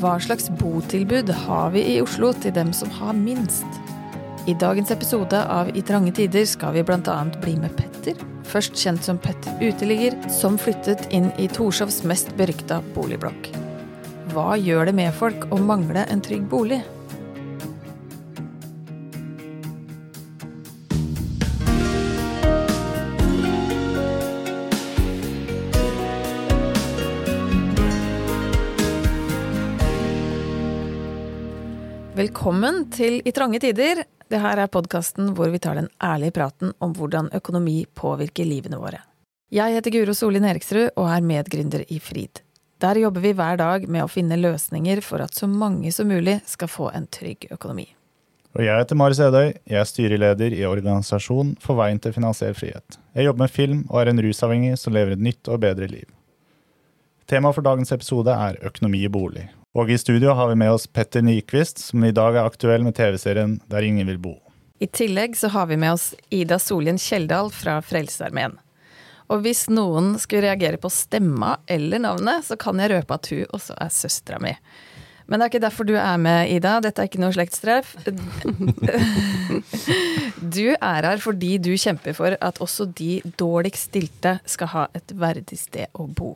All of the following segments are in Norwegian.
Hva slags botilbud har vi i Oslo til dem som har minst? I dagens episode av I trange tider skal vi bl.a. bli med Petter, først kjent som Petter uteligger, som flyttet inn i Torshovs mest berykta boligblokk. Hva gjør det med folk å mangle en trygg bolig? Velkommen til I trange tider. Det her er podkasten hvor vi tar den ærlige praten om hvordan økonomi påvirker livene våre. Jeg heter Guro Solin Eriksrud og er medgründer i Frid. Der jobber vi hver dag med å finne løsninger for at så mange som mulig skal få en trygg økonomi. Og jeg heter Mari Sedøy. Jeg er styreleder i Organisasjon for veien til finansiell frihet. Jeg jobber med film og er en rusavhengig som lever et nytt og bedre liv. Temaet for dagens episode er økonomi i bolig. Og i studio har vi med oss Petter Nyquist, som i dag er aktuell med TV-serien Der ingen vil bo. I tillegg så har vi med oss Ida Solien Kjeldal fra Frelsesarmeen. Og hvis noen skulle reagere på stemma eller navnet, så kan jeg røpe at hun også er søstera mi. Men det er ikke derfor du er med, Ida. Dette er ikke noe slektstreff. Du er her fordi du kjemper for at også de dårligst stilte skal ha et verdig sted å bo.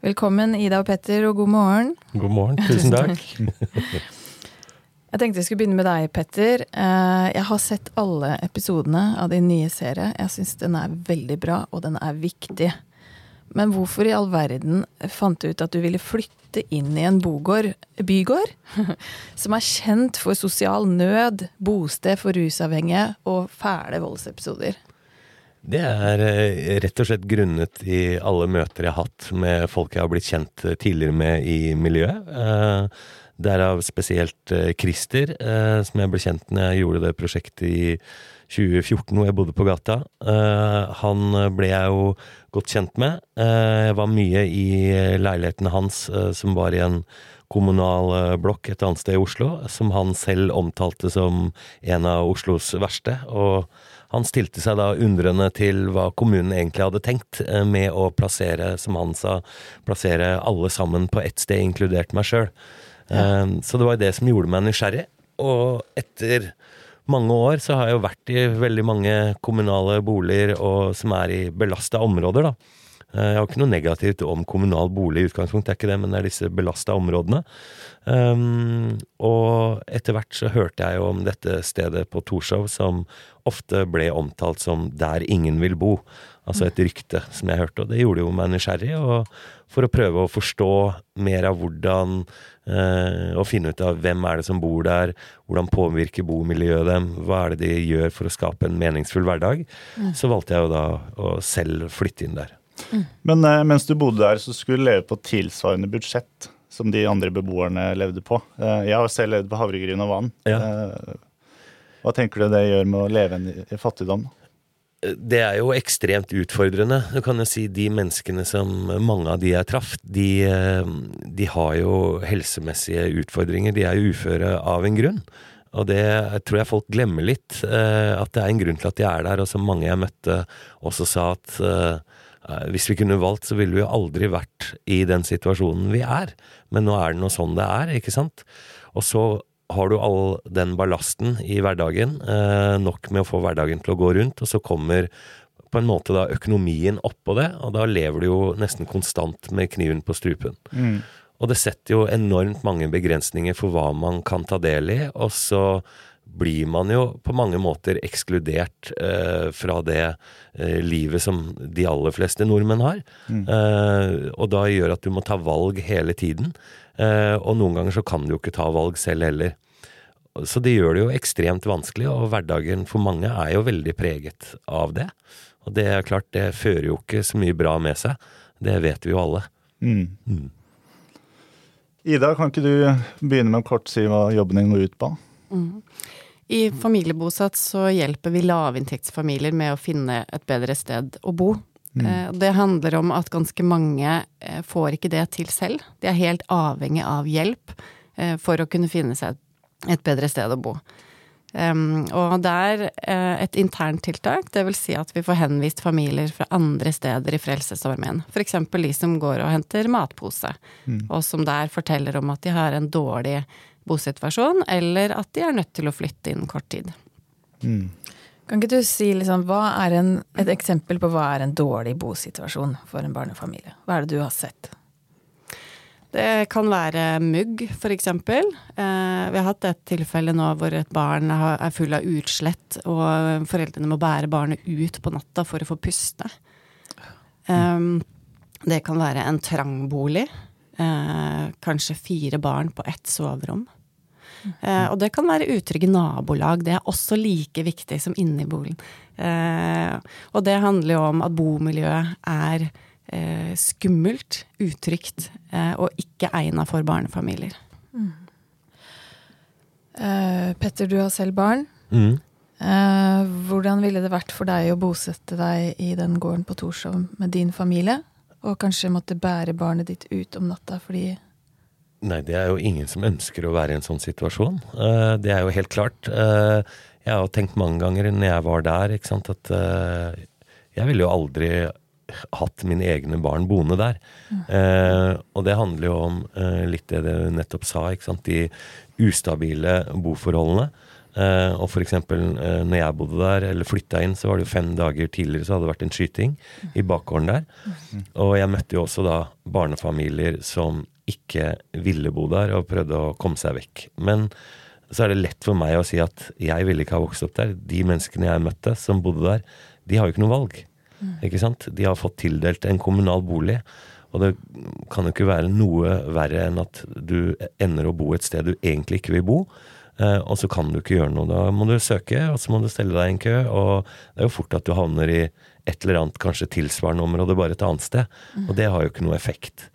Velkommen, Ida og Petter, og god morgen. God morgen. Tusen takk. Jeg tenkte jeg skulle begynne med deg, Petter. Eh, jeg har sett alle episodene av din nye serie. Jeg syns den er veldig bra, og den er viktig. Men hvorfor i all verden fant du ut at du ville flytte inn i en bogård, bygård som er kjent for sosial nød, bosted for rusavhengige og fæle voldsepisoder? Det er eh, rett og slett grunnet i alle møter jeg har hatt med folk jeg har blitt kjent eh, tidligere med i miljøet. Eh, derav spesielt Christer, som jeg ble kjent når jeg gjorde det prosjektet i 2014 hvor jeg bodde på gata. Han ble jeg jo godt kjent med. Jeg var mye i leiligheten hans, som var i en kommunal blokk et annet sted i Oslo, som han selv omtalte som en av Oslos verste. og han stilte seg da undrende til hva kommunen egentlig hadde tenkt eh, med å plassere, som han sa, plassere alle sammen på ett sted, inkludert meg sjøl. Ja. Eh, så det var det som gjorde meg nysgjerrig. Og etter mange år så har jeg jo vært i veldig mange kommunale boliger og, som er i belasta områder, da. Eh, jeg har ikke noe negativt om kommunal bolig i utgangspunktet, det er ikke det, men det er disse belasta områdene. Um, og etter hvert så hørte jeg jo om dette stedet på Torshov som ofte ble omtalt som 'der ingen vil bo'. Altså et rykte som jeg hørte, og det gjorde jo meg nysgjerrig. Og for å prøve å forstå mer av hvordan eh, Og finne ut av hvem er det som bor der, hvordan påvirker bomiljøet dem, hva er det de gjør for å skape en meningsfull hverdag, mm. så valgte jeg jo da å selv flytte inn der. Mm. Men eh, mens du bodde der, så skulle du leve på tilsvarende budsjett som de andre beboerne levde på. Eh, jeg har selv levd på havregryn og vann. Ja. Eh, hva tenker du det gjør med å leve i fattigdom? Det er jo ekstremt utfordrende. Du kan jo si De menneskene som mange av de jeg traff, de, de har jo helsemessige utfordringer. De er jo uføre av en grunn. Og det tror jeg folk glemmer litt. At det er en grunn til at de er der. Og som mange jeg møtte også sa at hvis vi kunne valgt, så ville vi jo aldri vært i den situasjonen vi er. Men nå er det noe sånn det er, ikke sant? Og så har du all den ballasten i hverdagen, eh, nok med å få hverdagen til å gå rundt, og så kommer på en måte da økonomien oppå det, og da lever du jo nesten konstant med kniven på strupen. Mm. Og det setter jo enormt mange begrensninger for hva man kan ta del i, og så blir man jo på mange måter ekskludert eh, fra det eh, livet som de aller fleste nordmenn har. Mm. Eh, og da gjør at du må ta valg hele tiden. Eh, og noen ganger så kan du jo ikke ta valg selv heller. Så det gjør det jo ekstremt vanskelig, og hverdagen for mange er jo veldig preget av det. Og det er klart, det fører jo ikke så mye bra med seg. Det vet vi jo alle. Mm. Mm. Ida, kan ikke du begynne med å kort si hva jobben din går ut på? Mm. I Familiebosatt så hjelper vi lavinntektsfamilier med å finne et bedre sted å bo. Mm. Eh, det handler om at ganske mange eh, får ikke det til selv. De er helt avhengig av hjelp eh, for å kunne finne seg et bedre sted å bo. Og det er et internt tiltak, det vil si at vi får henvist familier fra andre steder i Frelsesarmeen. F.eks. de som går og henter matpose, mm. og som der forteller om at de har en dårlig bosituasjon, eller at de er nødt til å flytte innen kort tid. Mm. Kan ikke du si liksom, hva er en, et eksempel på hva er en dårlig bosituasjon for en barnefamilie? Hva er det du har sett? Det kan være mugg, f.eks. Eh, vi har hatt et tilfelle nå hvor et barn er full av utslett, og foreldrene må bære barnet ut på natta for å få puste. Um, det kan være en trang bolig. Eh, kanskje fire barn på ett soverom. Eh, og det kan være utrygge nabolag. Det er også like viktig som inne i boligen. Eh, og det handler jo om at bomiljøet er eh, skummelt, utrygt og ikke egna for barnefamilier. Mm. Uh, Petter, du har selv barn. Mm. Uh, hvordan ville det vært for deg å bosette deg i den gården på Torshov med din familie? Og kanskje måtte bære barnet ditt ut om natta fordi Nei, det er jo ingen som ønsker å være i en sånn situasjon. Uh, det er jo helt klart. jeg har tenkt mange ganger når jeg var der, at jeg ville jo aldri hatt mine egne barn boende der. Mm. Eh, og det handler jo om eh, litt det du nettopp sa, de ustabile boforholdene. Eh, og eksempel eh, når jeg bodde der, eller flytta inn, så var det jo fem dager tidligere så hadde det vært en skyting i bakgården der. Mm. Og jeg møtte jo også da barnefamilier som ikke ville bo der, og prøvde å komme seg vekk. Men så er det lett for meg å si at jeg ville ikke ha vokst opp der. De menneskene jeg møtte som bodde der, de har jo ikke noe valg. Mm. Ikke sant? De har fått tildelt en kommunal bolig. Og det kan jo ikke være noe verre enn at du ender å bo et sted du egentlig ikke vil bo. Eh, og så kan du ikke gjøre noe. Da må du søke, og så må du stelle deg i en kø. Og det er jo fort at du havner i et eller annet kanskje tilsvarende område, bare et annet sted. Mm. Og det har jo ikke noe effekt.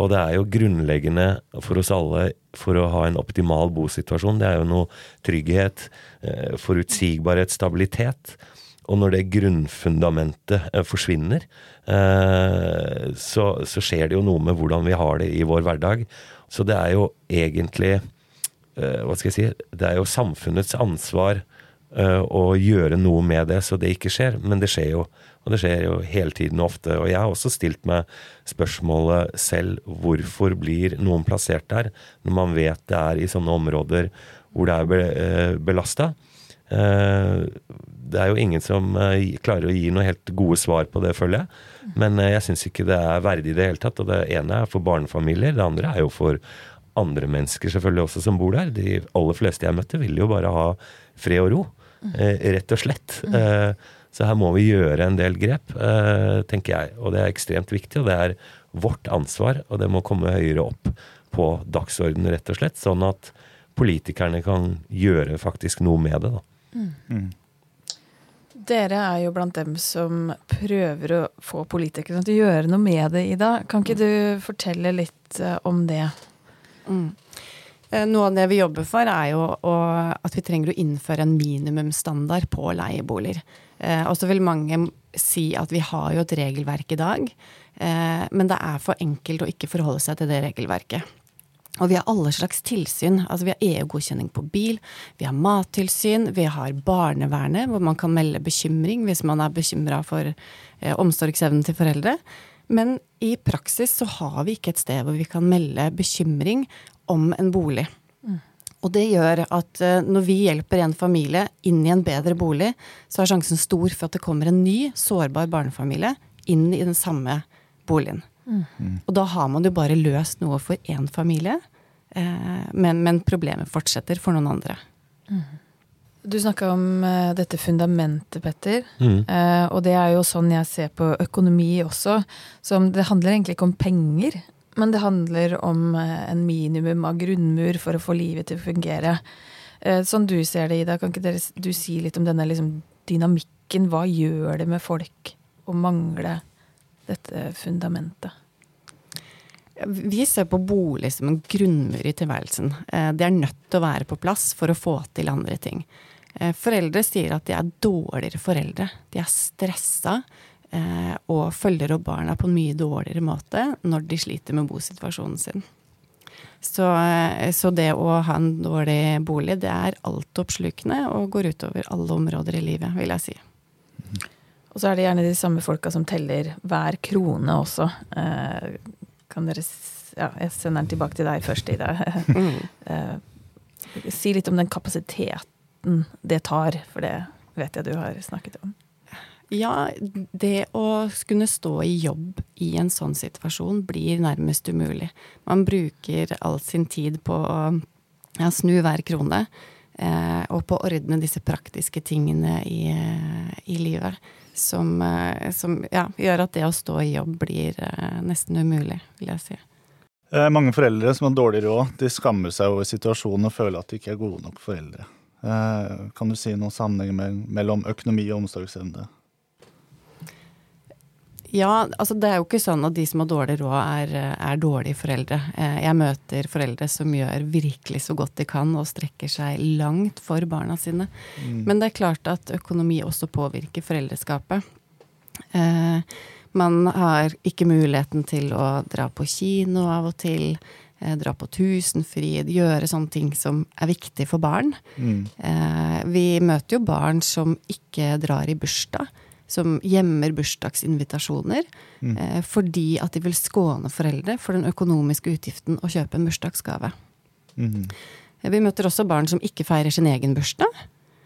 Og det er jo grunnleggende for oss alle for å ha en optimal bosituasjon. Det er jo noe trygghet, eh, forutsigbarhet, stabilitet. Og når det grunnfundamentet eh, forsvinner, eh, så, så, skjer det jo noe med hvordan vi har det i vår hverdag. Så det er jo egentlig Hva skal jeg si Det er jo samfunnets ansvar å gjøre noe med det så det ikke skjer. Men det skjer jo. Og det skjer jo hele tiden og ofte. Og jeg har også stilt meg spørsmålet selv hvorfor blir noen plassert der, når man vet det er i sånne områder hvor det er belasta det er jo ingen som uh, klarer å gi noe helt gode svar på det, føler jeg. Men jeg syns ikke det er verdig i det hele tatt. Og det ene er for barnefamilier, det andre er jo for andre mennesker selvfølgelig også som bor der. De aller fleste jeg møtte, vil jo bare ha fred og ro. Rett og slett. Så her må vi gjøre en del grep, tenker jeg. Og det er ekstremt viktig, og det er vårt ansvar, og det må komme høyere opp på dagsordenen, rett og slett. Sånn at politikerne kan gjøre faktisk noe med det. da. Mm. mm. Dere er jo blant dem som prøver å få politikerne til å gjøre noe med det, Ida. Kan ikke du fortelle litt eh, om det? Mm. Eh, noe av det vi jobber for, er jo at vi trenger å innføre en minimumsstandard på leieboliger. Eh, og så vil mange si at vi har jo et regelverk i dag, men det er for enkelt å ikke forholde seg til det regelverket. Og vi har alle slags tilsyn. Altså vi har EU-godkjenning på bil, vi har mattilsyn, vi har barnevernet, hvor man kan melde bekymring hvis man er bekymra for eh, omsorgsevnen til foreldre. Men i praksis så har vi ikke et sted hvor vi kan melde bekymring om en bolig. Mm. Og det gjør at eh, når vi hjelper en familie inn i en bedre bolig, så er sjansen stor for at det kommer en ny, sårbar barnefamilie inn i den samme boligen. Mm. Og da har man jo bare løst noe for én familie, eh, men, men, problemet fortsetter for noen andre. Mm. Du snakka om uh, dette fundamentet, Petter. Mm. Uh, og det er jo sånn jeg ser på økonomi også. Som det handler egentlig ikke om penger, men det handler om uh, en minimum av grunnmur for å få livet til å fungere. sånn du ser det, Ida, kan ikke dere, du si litt om denne liksom, dynamikken? Hva gjør det med folk å mangle dette fundamentet? Vi ser på bolig som en grunnmur i tilværelsen. Eh, det er nødt til å være på plass for å få til andre ting. Eh, foreldre sier at de er dårligere foreldre. De er stressa eh, og følger opp barna på en mye dårligere måte når de sliter med bosituasjonen sin. Så, eh, så, det å ha en dårlig bolig, det er altoppslukende og går utover alle områder i livet, vil jeg si. Og så er det gjerne de samme folka som teller hver krone også. Eh, kan dere Ja, jeg sender den tilbake til deg først, Ida. Mm. Eh, si litt om den kapasiteten det tar, for det vet jeg du har snakket om. Ja, det å kunne stå i jobb i en sånn situasjon blir nærmest umulig. Man bruker all sin tid på å ja, snu hver krone, eh, og på å ordne disse praktiske tingene i, i livet. Som, eh, som ja, gjør at det å stå i jobb blir eh, nesten umulig, vil jeg si. Eh, mange foreldre som har dårlig råd, de skammer seg over situasjonen og føler at de ikke er gode nok foreldre. Eh, kan du si noen sammenheng mellom økonomi og omsorgsevne? Ja, altså det er jo ikke sånn at de som har dårlig råd, er, er, dårlige foreldre. Eh, jeg møter foreldre som gjør virkelig så godt de kan og strekker seg langt for barna sine. Mm. Men det er klart at økonomi også påvirker foreldreskapet. Eh, man har ikke muligheten til å dra på kino av og til. Eh, dra på Tusenfryd, gjøre sånne ting som er viktig for barn. Mm. Eh, vi møter jo barn som ikke drar i bursdag som gjemmer bursdagsinvitasjoner mm. eh, fordi at de vil skåne foreldre for den økonomiske utgiften å kjøpe en bursdagsgave. Mm. Vi møter også barn som ikke feirer sin egen bursdag.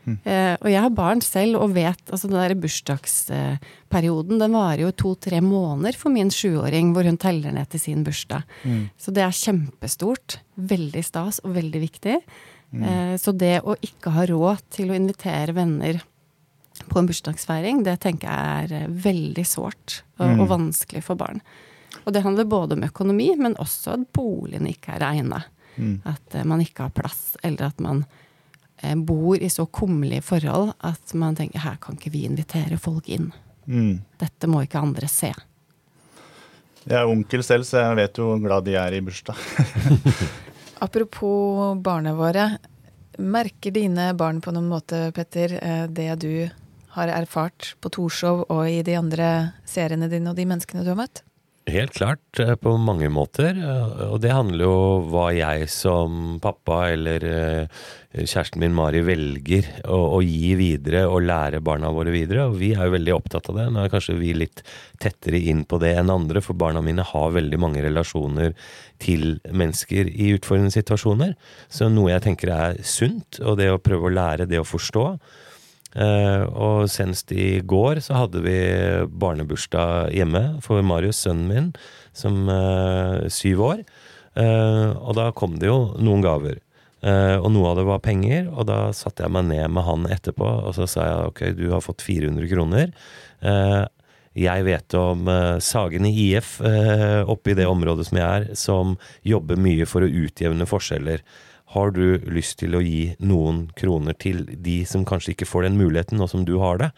Mm. Eh, og jeg har barn selv og vet altså den der bursdagsperioden den varer jo to-tre måneder for min sjuåring, hvor hun teller ned til sin bursdag. Mm. Så det er kjempestort. Veldig stas og veldig viktig. Mm. Eh, så det å ikke ha råd til å invitere venner på en bursdagsfeiring, det tenker jeg er eh, veldig sårt og, mm. og, vanskelig for barn. Og det handler både om økonomi, men også at boligen ikke er egna. Mm. At uh, man ikke har plass, eller at man uh, bor i så kummerlige forhold at man tenker her kan ikke vi invitere folk inn. Mm. Dette må ikke andre se. Jeg er onkel selv, så jeg vet jo hvor glad de er i bursdag. Apropos barna våre. Merker dine barn på noen måte, Petter, det du har erfart på Torshov og i de andre seriene dine og de menneskene du har møtt? Helt klart, eh, på mange måter. Eh, og det handler jo om hva jeg som pappa eller eh, kjæresten min Mari velger å, å, gi videre og lære barna våre videre. Og vi er jo veldig opptatt av det. Nå er kanskje vi litt tettere inn på det enn andre, for barna mine har veldig mange relasjoner til mennesker i utfordrende situasjoner. Så noe jeg tenker er sunt, og det å prøve å lære, det å forstå. Uh, og senest i går så hadde vi barnebursdag hjemme for Marius, sønnen min, som er uh, syv år. Uh, og da kom det jo noen gaver. Eh, og noe av det var penger, og da satte jeg meg ned med han etterpå, og så sa jeg ok, du har fått 400 kroner. jeg vet om Sagen i IF oppe i det området som jeg er, som jobber mye for å utjevne forskjeller. Har du lyst til å gi noen kroner til de som kanskje ikke får den muligheten, nå som du har det?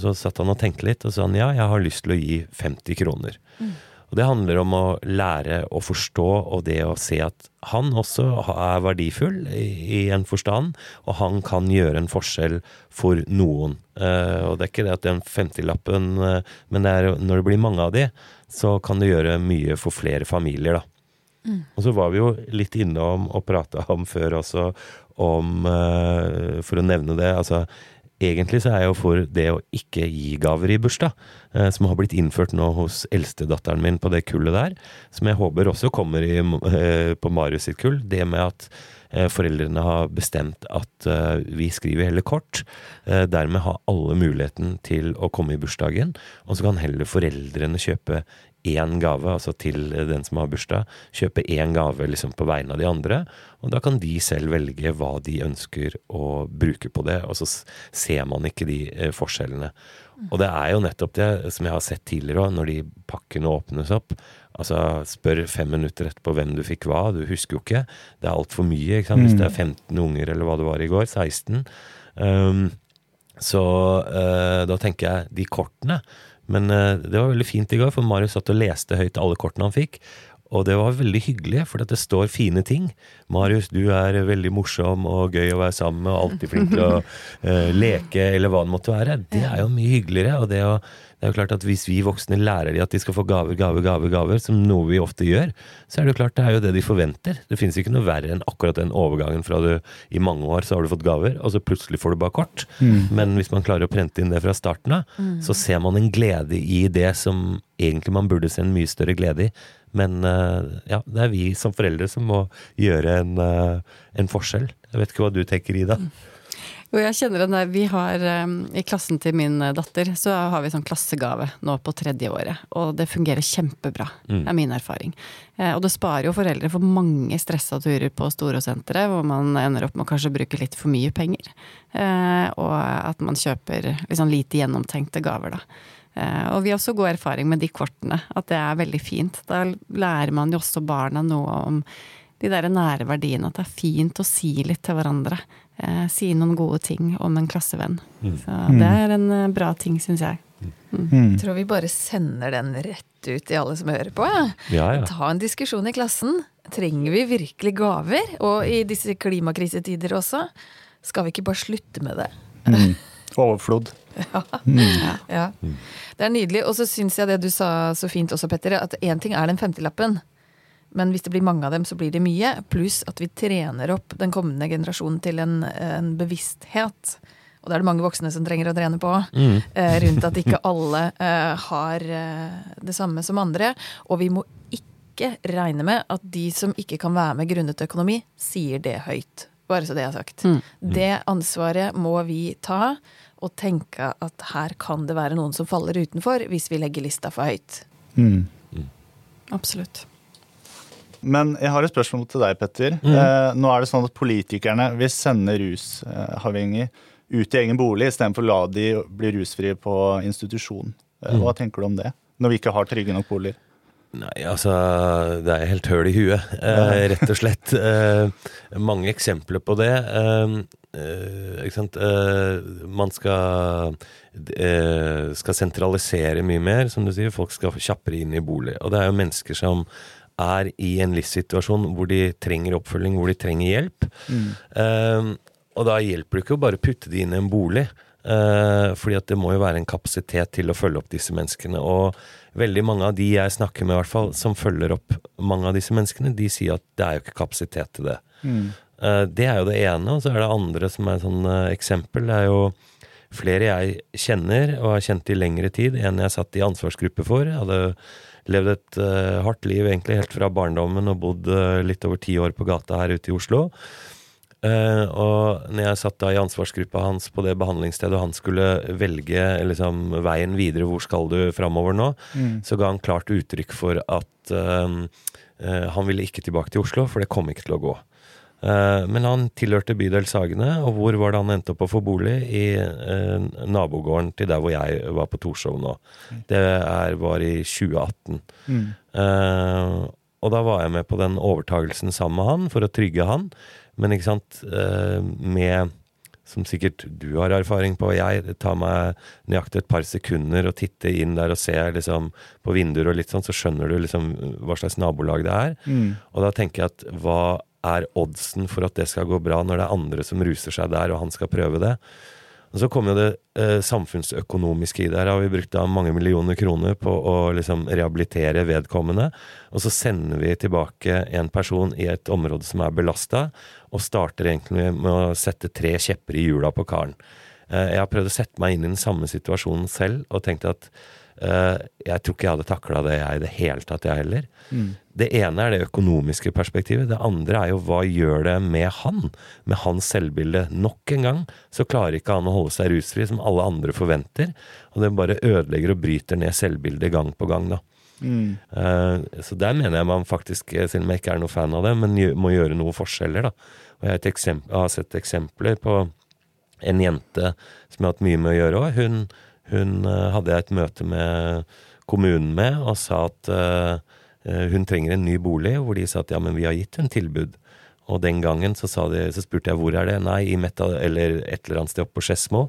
Så satt han og tenkte litt, og sa han ja, jeg har lyst til å gi 50 kroner. Mm. Og det handler om å lære å forstå og det å se at han også er verdifull i, en forstand, og han kan gjøre en forskjell for noen. Uh, og det er ikke det at den 50-lappen, uh, eh, men det er, når det blir mange av de, så kan det gjøre mye for flere familier, da. Mm. Og så var vi jo litt innom og prata om før også om uh, For å nevne det, altså Egentlig så er jeg jo for det å ikke gi gaver i bursdag, uh, som har blitt innført nå hos eldstedatteren min på det kullet der. Som jeg håper også kommer i, uh, på Marius sitt kull. Det med at foreldrene har bestemt at vi skriver heller kort. dermed har alle muligheten til å komme i bursdagen, og så kan heller foreldrene kjøpe én gave, altså til den som har bursdag, kjøpe én gave liksom på vegne av de andre. Og da kan de selv velge hva de ønsker å bruke på det, og så ser man ikke de eh, forskjellene. Og det er jo nettopp det som jeg har sett tidligere òg, når de pakkene åpnes opp. Altså, spør fem minutter etterpå hvem du fikk hva, du husker jo ikke. Det er altfor mye, ikke sant? hvis det er 15 mm. unger eller hva det var i går, 16. Um, så uh, da tenker jeg de kortene men uh, det var veldig fint i går, for Marius satt og leste høyt alle kortene han fikk. Og det var veldig hyggelig, for det står fine ting. Marius, du er veldig morsom og gøy å være sammen med, og alltid flink til å uh, leke, eller hva det måtte være. Det er jo mye hyggeligere. og det å det er jo klart at Hvis vi voksne lærer de at de skal få gaver, gaver, gaver, gaver, som noe vi ofte gjør, så er det jo klart det er jo det de forventer. Det finnes ikke noe verre enn akkurat den overgangen fra du i mange år så har du fått gaver, og så plutselig får du bare kort. Mm. Men hvis man klarer å prente inn det fra starten av, mm. så ser man en glede i det som egentlig man burde se en mye større glede i. Men uh, ja, det er vi som foreldre som må gjøre en, uh, en forskjell. Jeg vet ikke hva du tenker, Ida? Mm. Jo, jeg kjenner den der. Vi har I klassen til min eh, datter så har vi sånn klassegave nå på tredje året. Og det fungerer kjempebra. Mm. Det er min erfaring. Eh, og det sparer jo foreldre for mange stressa turer på Storosenteret, hvor man ender opp med å kanskje bruke litt for mye penger. Eh, og at man kjøper liksom lite gjennomtenkte gaver, da. Og vi har også god erfaring med de kortene. At det er veldig fint. Da lærer man jo også barna noe om de der nære verdiene. At det er fint å si litt til hverandre eh, si noen gode ting om en klassevenn. Mm. Så det er en eh, bra ting, syns jeg. Mm. mm. Tror vi bare sender den rett ut til alle som hører på. Ja. Ja, ja. Ta en diskusjon i klassen. Trenger vi virkelig gaver? Og i disse klimakrisetider også. Skal vi ikke bare slutte med det? Mm. Overflod. Ja. Mm. ja. Det er nydelig. Og så syns jeg det du sa så fint også, Petter, at én ting er den femtilappen. Men hvis det blir mange av dem, så blir det mye. Pluss at vi trener opp den kommende generasjonen til en, en bevissthet. Og det er det mange voksne som trenger å trene på. Mm. Eh, rundt at ikke alle eh, har eh, det samme som andre. Og vi må ikke regne med at de som ikke kan være med grunnet økonomi, sier det høyt. Bare så det er sagt. Mm. Det ansvaret må vi ta, og tenke at her kan det være noen som faller utenfor, hvis vi legger lista for høyt. Mm. Absolutt. Men jeg har et spørsmål til deg, Petter. Mm. Eh, nå er det sånn at politikerne vil sende rusavhengige ut i egen bolig istedenfor å la de bli rusfrie på institusjon. Eh, mm. Hva tenker du om det? Når vi ikke har trygge nok boliger? Nei, altså Det er helt høl i huet, eh, rett og slett. Eh, mange eksempler på det. Eh, eh ikke sant. man skal, skal sentralisere mye mer, som du sier. Folk skal kjappere inn i bolig. Og det er jo mennesker som er i en livssituasjon hvor de trenger oppfølging, hvor de trenger hjelp. Mm. Uh, og da hjelper det ikke å bare putte de inn i en bolig. Uh, fordi at det må jo være en kapasitet til å følge opp disse menneskene. Og veldig mange av de jeg snakker med, i hvert fall, som følger opp mange av disse menneskene, de sier at det er jo ikke kapasitet til det. Mm. Uh, det er jo det ene. Og så er det andre som er sånn uh, eksempel. Det er jo flere jeg kjenner, og har kjent i lengre tid, en jeg satt i ansvarsgruppe for. Jeg hadde levd et uh, hardt liv egentlig helt fra barndommen og bodd uh, litt over ti år på gata her ute i Oslo. Uh, og når jeg satt da i ansvarsgruppa hans på det behandlingsstedet, og han skulle velge liksom, veien videre, hvor skal du framover nå, mm. så ga han klart uttrykk for at han ville ikke tilbake til Oslo, for det kom ikke til å gå. Eh, men han tilhørte bydel Sagene, og hvor var det han endte opp å få bolig? I eh, nabogården til der hvor jeg var på Torshov nå. Det er, var i 2018. Mm. Eh, og da var jeg med på den overtagelsen sammen med han, for å trygge han. Men ikke sant, med som sikkert du har erfaring på. Jeg tar meg nøyaktig et par sekunder og titter inn der og ser liksom, på vinduer og litt sånn, så skjønner du liksom hva slags nabolag det er. Mm. Og da tenker jeg at hva er oddsen for at det skal gå bra, når det er andre som ruser seg der, og han skal prøve det? Og Så kommer jo det eh, samfunnsøkonomiske i det. Her har vi brukt da mange millioner kroner på å liksom rehabilitere vedkommende. Og så sender vi tilbake en person i et område som er belasta, og starter egentlig med å sette tre kjepper i hjula på karen. Eh, jeg har prøvd å sette meg inn i den samme situasjonen selv, og tenkt at jeg tror ikke jeg hadde takla det jeg i det hele tatt, jeg heller. Mm. Det ene er det økonomiske perspektivet. Det andre er jo hva gjør det med han? Med hans selvbilde. Nok en gang så klarer ikke han å holde seg rusfri som alle andre forventer. Og det bare ødelegger og bryter ned selvbildet gang på gang, da. Mm. Uh, så der mener jeg man faktisk, selv om jeg ikke er noe fan av det, men må gjøre noen forskjeller, da. Og jeg har, sett eksempler på en jente som jeg har hatt mye med å gjøre òg. Hun hun eh, hadde jeg et møte med kommunen med og sa at uh, hun trenger en ny bolig, hvor de sa at ja, men vi har gitt hun tilbud. Og den gangen så, de, så spurte jeg hvor er det? Nei, i Meta, eller et eller annet sted oppe på Skedsmo.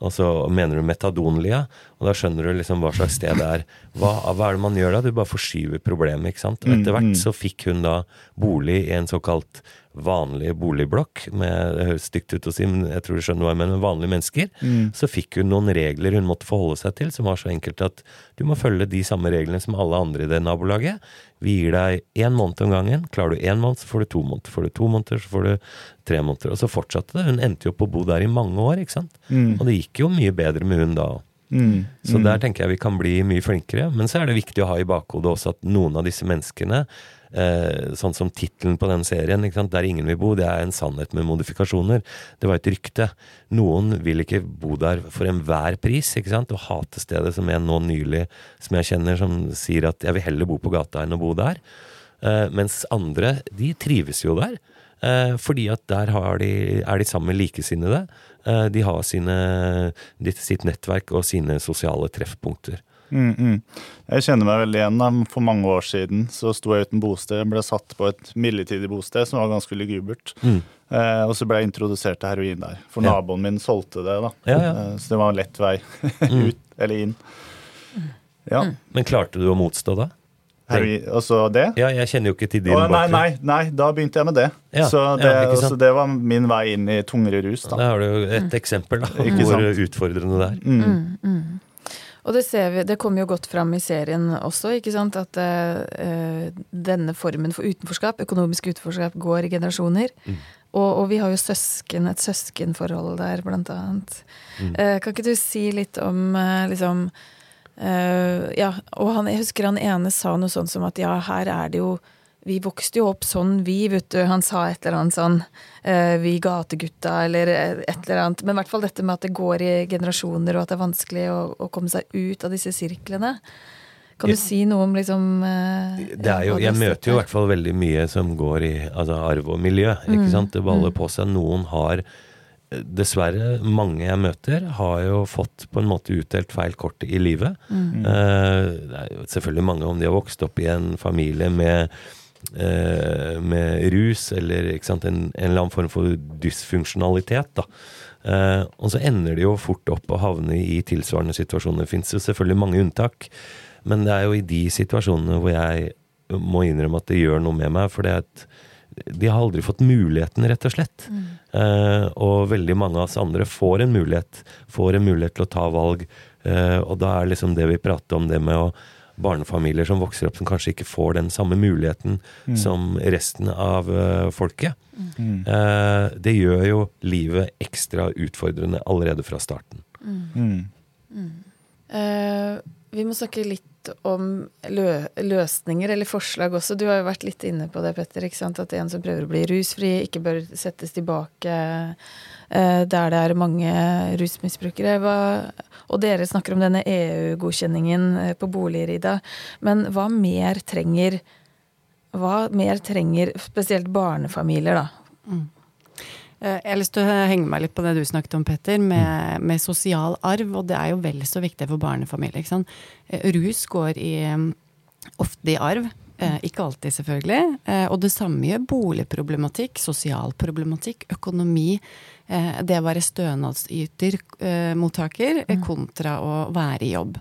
Og så mener du metadonlia, og da skjønner du liksom hva slags sted det er. Hva, hva er det man gjør da? Du bare forskyver problemet, ikke sant. Og etter hvert så fikk hun da bolig i en såkalt vanlig boligblokk, med, det høres stygt ut å si, men jeg tror du skjønner hva jeg mener, med vanlige mennesker, så fikk hun noen regler hun måtte forholde seg til, som var så enkelt at du må følge de samme reglene som alle andre i det nabolaget. Vi gir deg én måned om gangen. Klarer du én måned, så får du to måneder. Får du to måneder, så får du tre måneder. Og så fortsatte det. Hun endte jo opp å bo der i mange år, ikke sant. Og det gikk jo mye bedre med hun da òg. Mm. Så der tenker jeg vi kan bli mye flinkere. Men så er det viktig å ha i bakhodet også at noen av disse menneskene, eh, sånn som tittelen på den serien? 'Der ingen vil bo', det er en sannhet med modifikasjoner. Det var et rykte. Noen vil ikke bo der for enhver pris, ikke sant? Og hate stedet, som en nå nylig som jeg kjenner, som sier at 'jeg vil heller bo på gata enn å bo der'. Eh, mens andre, de trives jo der. Eh, fordi at der de, er de sammen med likesinnede. Eh, de har sine, sitt nettverk og sine sosiale treffpunkter. Mm, mm. Jeg kjenner meg veldig igjen. da. For mange år siden så sto jeg uten bosted. Ble satt på et midlertidig bosted som var ganske lugubert. Mm. Eh, og så ble jeg introdusert til heroin der. For Ja. naboen min solgte det. da. Ja, ja. Eh, så det var en lett vei Mm. ut eller inn. Ja. Men klarte du å motstå da? Heroin, og så det. Ja, jeg kjenner jo ikke til din bakgrunn. nei, nei, nei, da begynte jeg med det. Ja, så, det ja, ikke så det var min vei inn i tungere rus. Da da. har du jo et eksempel da, hvor sant? utfordrende det er. Mm. Og det ser vi, det kommer jo godt fram i serien også, ikke sant, at uh, denne formen for utenforskap, økonomisk utenforskap, går i generasjoner. Og, og vi har jo søsken, et søskenforhold der, blant annet. Uh, kan ikke du si litt om uh, liksom Ja, og han, jeg husker han ene sa noe sånt som at ja, her er det jo vi vokste jo opp sånn, vi, vet du. Han sa et eller annet sånn eh, Vi gategutta, eller et eller annet. Men i hvert fall dette med at det går i generasjoner, og at det er vanskelig å, å komme seg ut av disse sirklene. Kan du si noe om liksom eh, Det er jo, jeg møter jo i hvert fall veldig mye som går i altså, arv og miljø. ikke sant? Det baller på seg. Noen har Dessverre, mange jeg møter, har jo fått på en måte utdelt feil kort i livet. Eh, det er jo selvfølgelig mange om de har vokst opp i en familie med eh, med rus eller sant, en, en eller annen form for dysfunksjonalitet. da. Eh, og så ender de jo fort opp å havne i tilsvarende situasjoner. Det fins selvfølgelig mange unntak, men det er jo i de situasjonene hvor jeg må innrømme at det gjør noe med meg. For det at de har aldri fått muligheten, rett og slett. Eh, og veldig mange av oss andre får en mulighet. Får en mulighet til å ta valg. Eh, og da er liksom det vi prater om, det med å barnefamilier som vokser opp som kanskje ikke får den samme muligheten som resten av eh, folket. Eh, det gjør jo livet ekstra utfordrende allerede fra starten. Mm. Uh, vi må snakke litt om lø løsninger eller forslag også. Du har jo vært litt inne på det, Petter. ikke sant? At en som prøver å bli rusfri, ikke bør settes tilbake eh, der det er mange rusmisbrukere. Hva, og dere snakker om denne EU-godkjenningen eh, på boliger, Ida. Men hva mer trenger Hva mer trenger spesielt barnefamilier, da? Eh, Jeg har lyst til å henge meg litt på det du snakket om, Petter, med, med sosial arv. Og det er jo vel så viktig for barnefamilier. Ikke sant? Eh, Rus går i, mm, ofte i arv. Eh, ikke alltid, selvfølgelig. Eh, og det samme gjør boligproblematikk, sosial problematikk, økonomi. Eh, det å være stønadsyter, eh, mottaker, eh, kontra å være i jobb.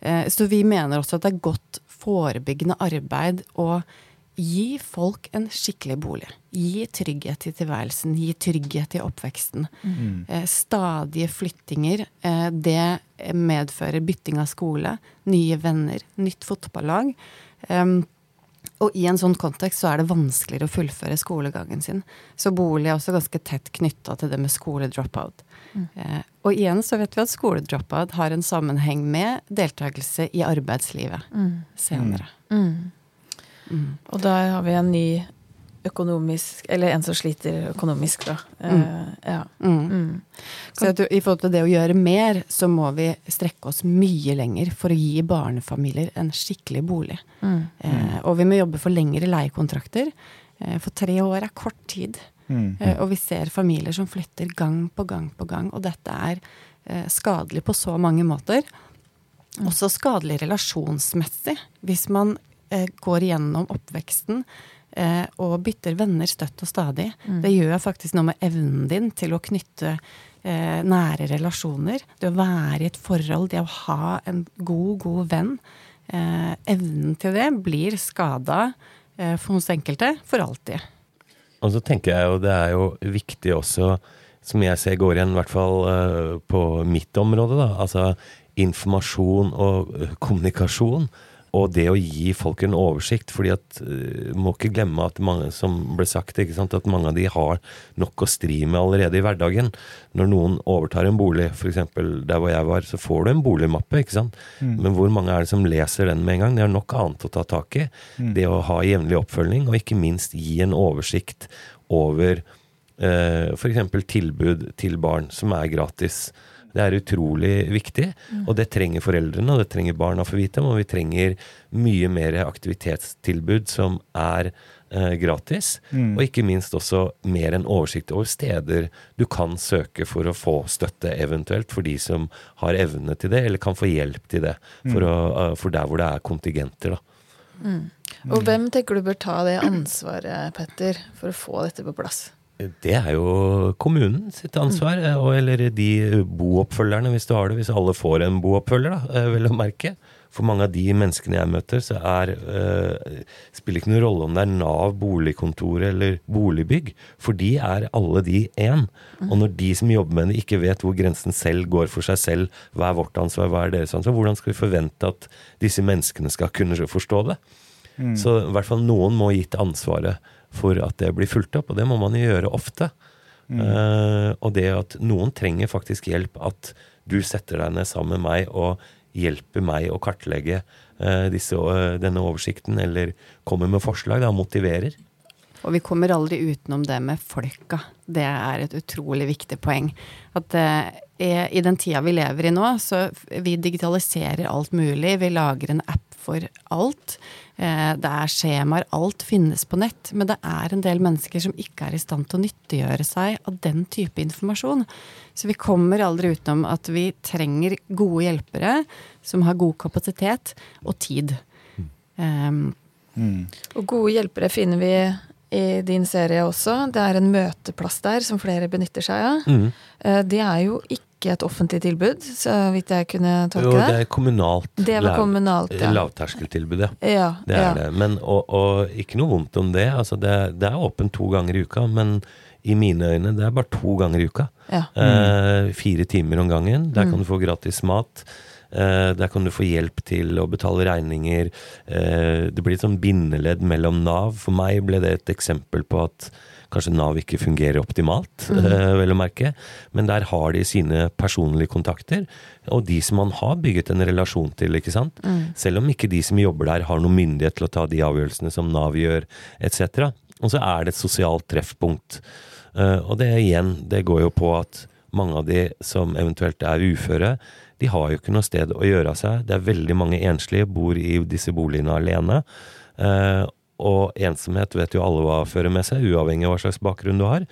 Eh, så vi mener også at det er godt forebyggende arbeid å gi folk en skikkelig bolig. Gi trygghet i tilværelsen, gi trygghet i oppveksten. Eh, stadige flyttinger, eh, det medfører bytting av skole, nye venner, nytt fotballag. Em, og i en sånn kontekst så er det vanskeligere å fullføre skolegangen sin. Så bolig er også ganske tett knytta til det med skoledropout. Eh, og igjen så vet vi at skoledropout har en sammenheng med deltakelse i arbeidslivet senere. Og der har vi en ny økonomisk Eller en som sliter økonomisk, da. Eh, ja. Mm. Så at I forhold til det å gjøre mer, så må vi strekke oss mye lenger for å gi barnefamilier en skikkelig bolig. Uh, og vi må jobbe for lengre leiekontrakter. Uh, for tre år er kort tid. Mm. Eh, og vi ser familier som flytter gang på gang på gang. Og dette er skadelig på så mange måter. Også skadelig relasjonsmessig. Hvis man går igjennom oppveksten eh, og bytter venner støtt og stadig. Det gjør faktisk noe med evnen din til å knytte eh, nære relasjoner. Det å være i et forhold, det å ha en god, god venn. Eh, evnen til det blir skada eh, for hos enkelte for alltid. Og så tenker jeg jo det er jo viktig også, som jeg ser går igjen, i hvert fall eh, på mitt område, da. Altså informasjon og eh, kommunikasjon. Og det å gi folk en oversikt, fordi at uh, må ikke glemme at mange, som ble sagt, at mange av de har nok å stri med allerede i hverdagen. Når noen overtar en bolig, f.eks. der hvor jeg var, så får du en boligmappe, ikke sant. Men hvor mange er det som leser den med en gang? Det er nok annet å ta tak i. Det å ha jevnlig oppfølging, og ikke minst gi en oversikt over uh, f.eks. tilbud til barn som er gratis. Det er utrolig viktig, og det trenger foreldrene, og det trenger barna få vite om. Og vi trenger mye mer aktivitetstilbud som er eh, gratis. Og ikke minst også mer en oversikt over steder du kan søke for å få støtte, eventuelt for de som har evne til det, eller kan få hjelp til det. For, å, eh, for der hvor det er kontingenter, da. Og hvem tenker du bør ta det ansvaret, Petter, for å få dette på plass? Det er jo kommunen sitt ansvar, eh, og, eller de booppfølgerne, hvis du har det. Hvis alle får en booppfølger, da, eh, vel å merke. For mange av de menneskene jeg møter, så er uh, spiller ikke noen rolle om det er Nav, boligkontor eller boligbygg. For de er alle de én. Og når de som jobber med det, ikke vet hvor grensen selv går for seg selv, hva er vårt ansvar, hva er deres ansvar, hvordan skal vi forvente at disse menneskene skal kunne forstå det? Så i hvert fall noen må gitt ansvaret for at det blir fulgt opp, og det må man jo gjøre ofte. Eh, og det at noen trenger faktisk hjelp, at du setter deg ned sammen med meg og hjelper meg å kartlegge uh, disse, uh, denne oversikten, eller kommer med forslag, da, motiverer. Og vi kommer aldri utenom det med folka. Det er et utrolig viktig poeng. At i den tida vi lever i nå, så vi digitaliserer alt mulig. Vi lager en app for alt. Eh, det er skjemaer. Alt finnes på nett. Men det er en del mennesker som ikke er i stand til å nyttiggjøre seg av den type informasjon. Så vi kommer aldri utenom at vi trenger gode hjelpere som har god kapasitet og tid. Um, Og gode hjelpere finner vi i din serie også. Det er en møteplass der som flere benytter seg av. Mm. Eh, Det er jo ikke et offentlig tilbud, så vidt jeg kunne tolke det. Jo, det det. er kommunalt. Det var kommunalt, ja. Lavterskeltilbud, ja. Ja, Det er ja. det. Men, og, og ikke noe vondt om det. Altså det, det er åpent to ganger i uka, men i mine øyne det er bare to ganger i uka. Ja. Eh, fire timer om gangen. Der kan du få gratis mat. Eh, der kan du få hjelp til å betale regninger. Eh, det blir et sånn bindeledd mellom Nav. For meg ble det et eksempel på at kanskje Nav ikke fungerer optimalt, mm. vel å merke. Men der har de sine personlige kontakter, og de som man har bygget en relasjon til. ikke sant? Selv om ikke de som jobber der har noen myndighet til å ta de avgjørelsene som Nav gjør, etc. Og så er det et sosialt treffpunkt. Eh, og det igjen, det går jo på at mange av de som eventuelt er uføre, de har jo ikke noe sted å gjøre av seg. Det er veldig mange enslige, bor i disse boligene alene. Og ensomhet vet jo alle hva fører med seg, uavhengig av hva slags bakgrunn du har.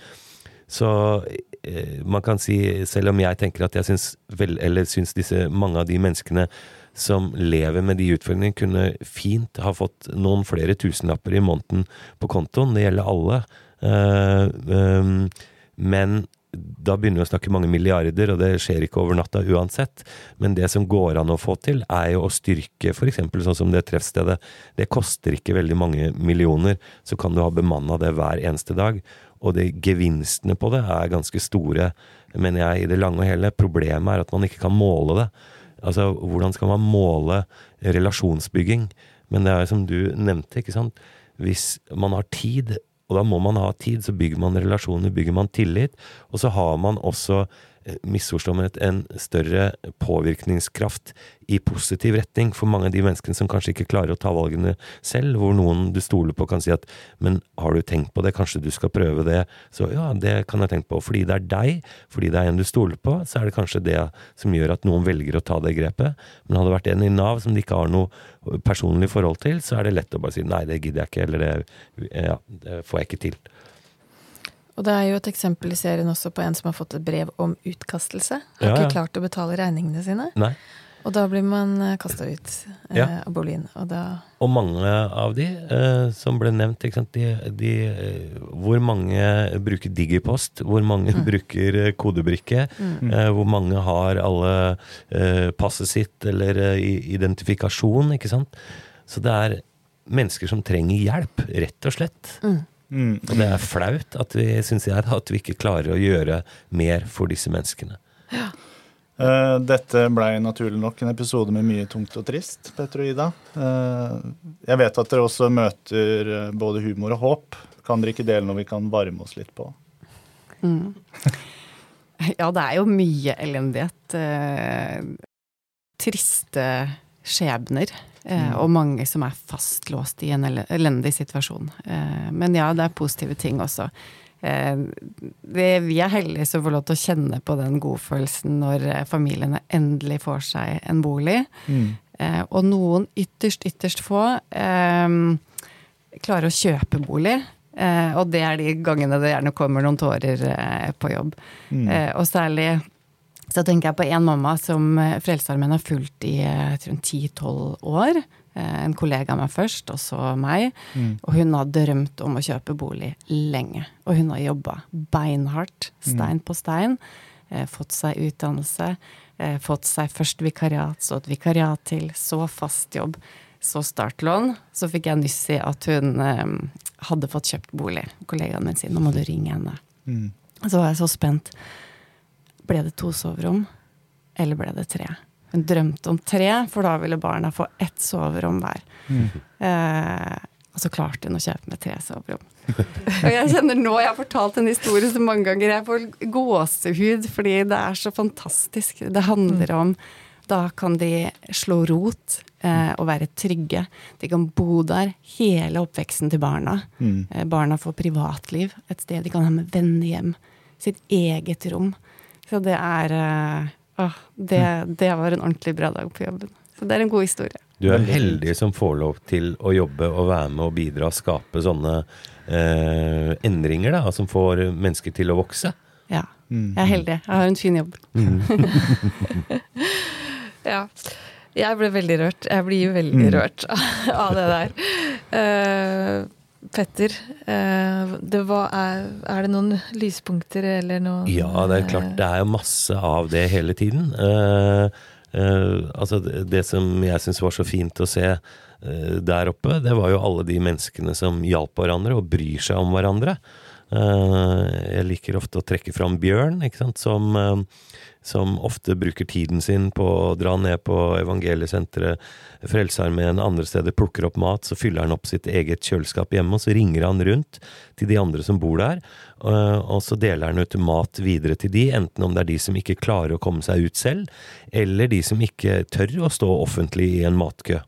Så eh, man kan si, selv om jeg tenker at jeg syns, vel, eller syns disse, mange av de menneskene som lever med de utfordringene, kunne fint ha fått noen flere tusenlapper i måneden på kontoen. Det gjelder alle. Eh, ehm, men da begynner vi å snakke mange milliarder, og det skjer ikke over natta uansett. Men det som går an å få til, er jo å styrke f.eks. sånn som det treffstedet. Det koster ikke veldig mange millioner, så kan du ha bemanna det hver eneste dag. Og de gevinstene på det er ganske store, mener jeg, i det lange og hele. Problemet er at man ikke kan måle det. Altså, hvordan skal man måle relasjonsbygging? Men det er som du nevnte, ikke sant. Hvis man har tid, og da må man ha tid, så bygger man relasjoner, bygger man tillit. Og så har man også, misforstå meg en større påvirkningskraft i positiv retning for mange av de menneskene som kanskje ikke klarer å ta valgene selv, hvor noen du stoler på kan si at men har du tenkt på det, kanskje du skal prøve det? Så ja, det kan jeg tenke på. Fordi det er deg, fordi det er en du stoler på, så er det kanskje det som gjør at noen velger å ta det grepet. Men hadde det vært en i Nav som de ikke har noe personlig forhold til, så er det lett å bare si nei, det gidder jeg ikke, eller det, ja, det får jeg ikke til. Og det er jo et eksempel i serien også på en som har fått et brev om utkastelse. Har Ja, ja. ikke klart å betale regningene sine. Nei. Og da blir man kasta ut eh, Ja. av boligen. Og da Og mange av de eh, som ble nevnt, ikke sant, de, de, eh, hvor mange bruker digipost, hvor mange bruker kodebrikke? kodebrikke, eh, hvor mange har alle eh, passet sitt eller eh, identifikasjon, ikke sant. Så det er mennesker som trenger hjelp, rett og slett. Mm. Og det er flaut at vi, syns jeg, at vi ikke klarer å gjøre mer for disse menneskene. Eh, dette blei naturlig nok en episode med mye tungt og trist, Petter og Ida. Eh, jeg vet at dere også møter eh, både humor og håp. Kan dere ikke dele noe vi kan varme oss litt på? Ja, det er jo mye elendighet. Eh, triste skjebner. Mm. og mange som er fastlåst i en ele- elendig situasjon. Eh, men ja, det er positive ting også. Eh, det, vi er heldige som får lov til å kjenne på den godfølelsen når eh, familiene endelig får seg en bolig. Eh, og noen ytterst, ytterst få eh, klarer å kjøpe bolig. Eh, og det er de gangene det gjerne kommer noen tårer eh, på jobb. Eh, og særlig så tenker jeg på en mamma som eh, Frelsesarmeen har fulgt i ti-tolv 10-12 år. Eh, En kollega av meg først, og så meg. Og hun har drømt om å kjøpe bolig lenge. Og hun har jobba beinhardt, stein på stein. Eh, fått seg utdannelse. Eh, fått seg først vikariat, så et vikariat til, så fast jobb. Så startlån. Så fikk jeg nyss i at hun eh, hadde fått kjøpt bolig. Kollegaen min sier nå må du ringe henne. Mm. Så var jeg så spent. Ble det to soverom, eller ble det tre? Hun drømte om tre, for da ville barna få ett soverom hver. Eh, og så klarte hun å kjøpe med tre soverom. Og jeg kjenner nå, jeg har fortalt en historie så mange ganger, jeg får gåsehud fordi det er så fantastisk. Det handler om da kan de slå rot eh, og være trygge. De kan bo der hele oppveksten til barna. Eh, barna får privatliv, et sted de kan ha med vennehjem. Sitt eget rom. Så det er eh, det, det var en ordentlig bra dag på jobben. Så det er en god historie. Du er heldig som får lov til å jobbe og være med og bidra og skape sånne eh, endringer da, som får mennesker til å vokse. Ja. Jeg er heldig. Jeg har en fin jobb. Ja. Jeg ble veldig rørt. Jeg blir jo veldig rørt av det der. Eh, Petter, eh, det var, er, er det noen lyspunkter eller noe Ja, det er klart. Det er jo masse av det hele tiden. Eh, eh, altså det, det som jeg syns var så fint å se eh, der oppe, det var jo alle de menneskene som hjalp hverandre og bryr seg om hverandre. Eh, jeg liker ofte å trekke fram Bjørn, som, eh, som ofte bruker tiden sin på å dra ned på evangeliesenteret, Frelsesarmeen, andre steder, plukker opp mat, så fyller han opp sitt eget kjøleskap hjemme, og så ringer han rundt til de andre som bor der, eh, og så deler han ut mat videre til de, enten om det er de som ikke klarer å komme seg ut selv, eller de som ikke tør å stå offentlig i en matkø.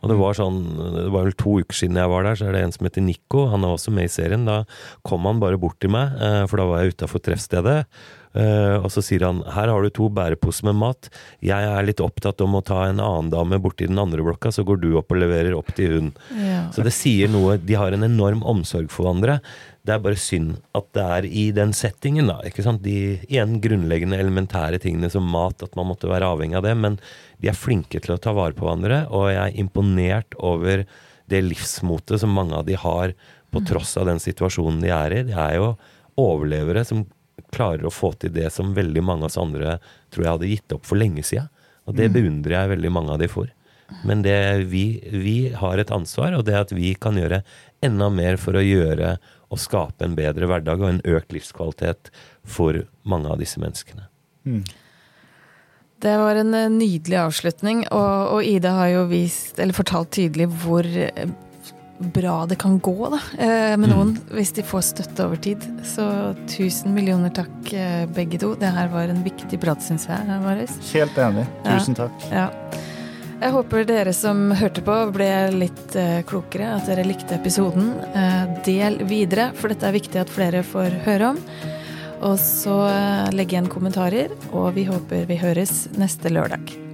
Og det var sånn, det var vel to uker siden jeg var der, så er det en som heter Nico, han er også med i serien. Da kom han bare bort til meg, eh, for da var jeg utafor treffstedet. Eh, Og så sier han her har du to bæreposer med mat, jeg er litt opptatt om å ta en annen dame borti den andre blokka, så går du opp og leverer opp til hun. Ja. Så det sier noe, de har en enorm omsorg for hverandre. Det er bare synd at det er i den settingen, da. ikke sant? De igjen grunnleggende elementære tingene som mat, at man måtte være avhengig av det. Men de er flinke til å ta vare på hverandre, og jeg er imponert over det livsmotet som mange av de har, på tross av den situasjonen de er i. De er jo overlevere som klarer å få til det som veldig mange av oss andre tror jeg hadde gitt opp for lenge sida. Og det beundrer jeg veldig mange av de for. Men det vi, vi har et ansvar, og det at vi kan gjøre enda mer for å gjøre og skape en bedre hverdag og en økt livskvalitet for mange av disse menneskene. Det var en eh, nydelig avslutning, og, og Ida har jo vist, eller fortalt tydelig hvor eh, bra det kan gå da, eh, med noen hvis de får støtte over tid. Så tusen millioner takk, eh, begge to. Det her var en viktig prat, syns jeg. Marius. Helt enig. Ja. Tusen takk. Ja. Jeg håper dere som hørte på, ble litt eh, klokere, at dere likte episoden. Eh, del videre, for dette er viktig at flere får høre om. Og så eh, legg igjen kommentarer, og vi håper vi høres neste lørdag.